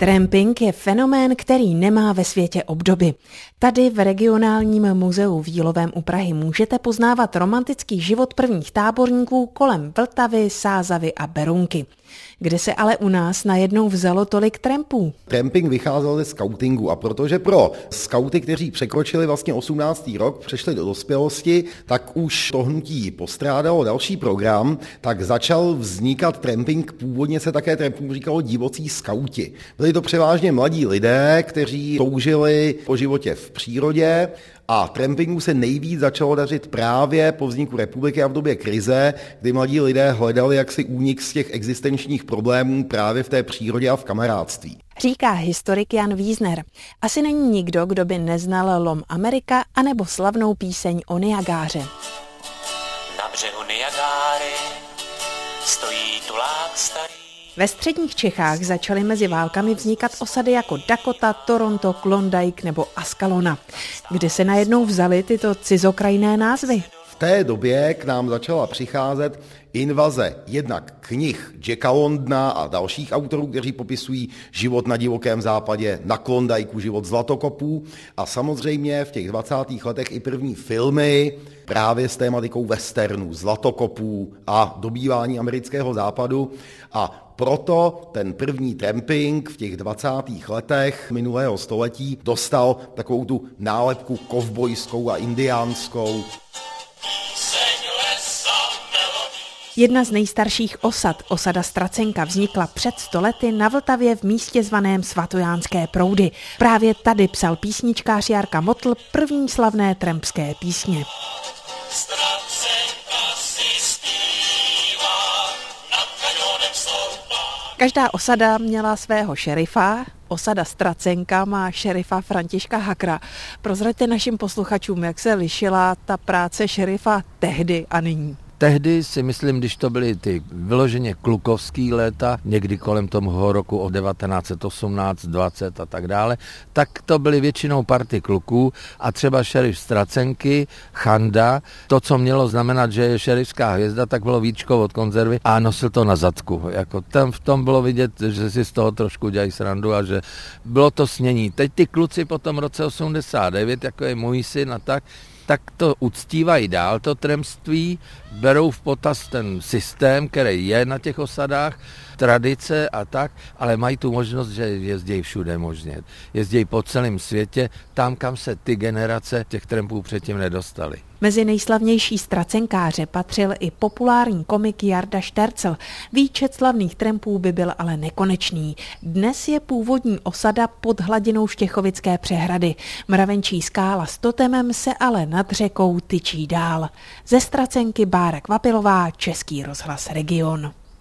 Tramping je fenomén, který nemá ve světě obdoby. Tady v regionálním muzeu v Jílovém u Prahy můžete poznávat romantický život prvních táborníků kolem Vltavy, Sázavy a Berunky. Kde se ale u nás najednou vzalo tolik trampů? Tramping vycházel ze scoutingu a protože pro skauty, kteří překročili vlastně 18. rok, přešli do dospělosti, tak už to hnutí postrádalo další program, tak začal vznikat tramping, původně se také tramping říkalo divocí skauti. Byli to převážně mladí lidé, kteří toužili po životě v přírodě a trampingu se nejvíc začalo dařit právě po vzniku republiky a v době krize, kdy mladí lidé hledali jaksi únik z těch existenčních problémů právě v té přírodě a v kamarádství. Říká historik Jan Wiesner. Asi není nikdo, kdo by neznal Lom Amerika anebo slavnou píseň o Niagáře. Na břehu Niagáry stojí tulák starý ve středních Čechách začaly mezi válkami vznikat osady jako Dakota, Toronto, Klondike nebo Askalona, kde se najednou vzaly tyto cizokrajné názvy. Té době k nám začala přicházet invaze jednak knih Jacka Londna a dalších autorů, kteří popisují život na divokém západě, na Klondajku, život zlatokopů a samozřejmě v těch 20. letech i první filmy právě s tématikou westernů, zlatokopů a dobývání amerického západu a proto ten první tramping v těch 20. letech minulého století dostal takovou tu nálepku kovbojskou a indiánskou. Jedna z nejstarších osad, osada Stracenka, vznikla před stolety na Vltavě v místě zvaném Svatojánské proudy. Právě tady psal písničkář Jarka Motl první slavné trampské písně. Každá osada měla svého šerifa, osada Stracenka má šerifa Františka Hakra. Prozraďte našim posluchačům, jak se lišila ta práce šerifa tehdy a nyní tehdy si myslím, když to byly ty vyloženě klukovský léta, někdy kolem toho roku o 1918, 20 a tak dále, tak to byly většinou party kluků a třeba šerif Stracenky, Chanda, to, co mělo znamenat, že je šerifská hvězda, tak bylo víčko od konzervy a nosil to na zadku. Jako tam v tom bylo vidět, že si z toho trošku dělají srandu a že bylo to snění. Teď ty kluci po tom roce 89, jako je můj syn a tak, tak to uctívají dál, to tremství, berou v potaz ten systém, který je na těch osadách, tradice a tak, ale mají tu možnost, že jezdí všude možně. Jezdí po celém světě, tam, kam se ty generace těch trampů předtím nedostaly. Mezi nejslavnější stracenkáře patřil i populární komik Jarda Štercel. Výčet slavných trampů by byl ale nekonečný. Dnes je původní osada pod hladinou Štěchovické přehrady. Mravenčí skála s totemem se ale nad řekou tyčí dál. Ze stracenky Bára Kvapilová, Český rozhlas Region.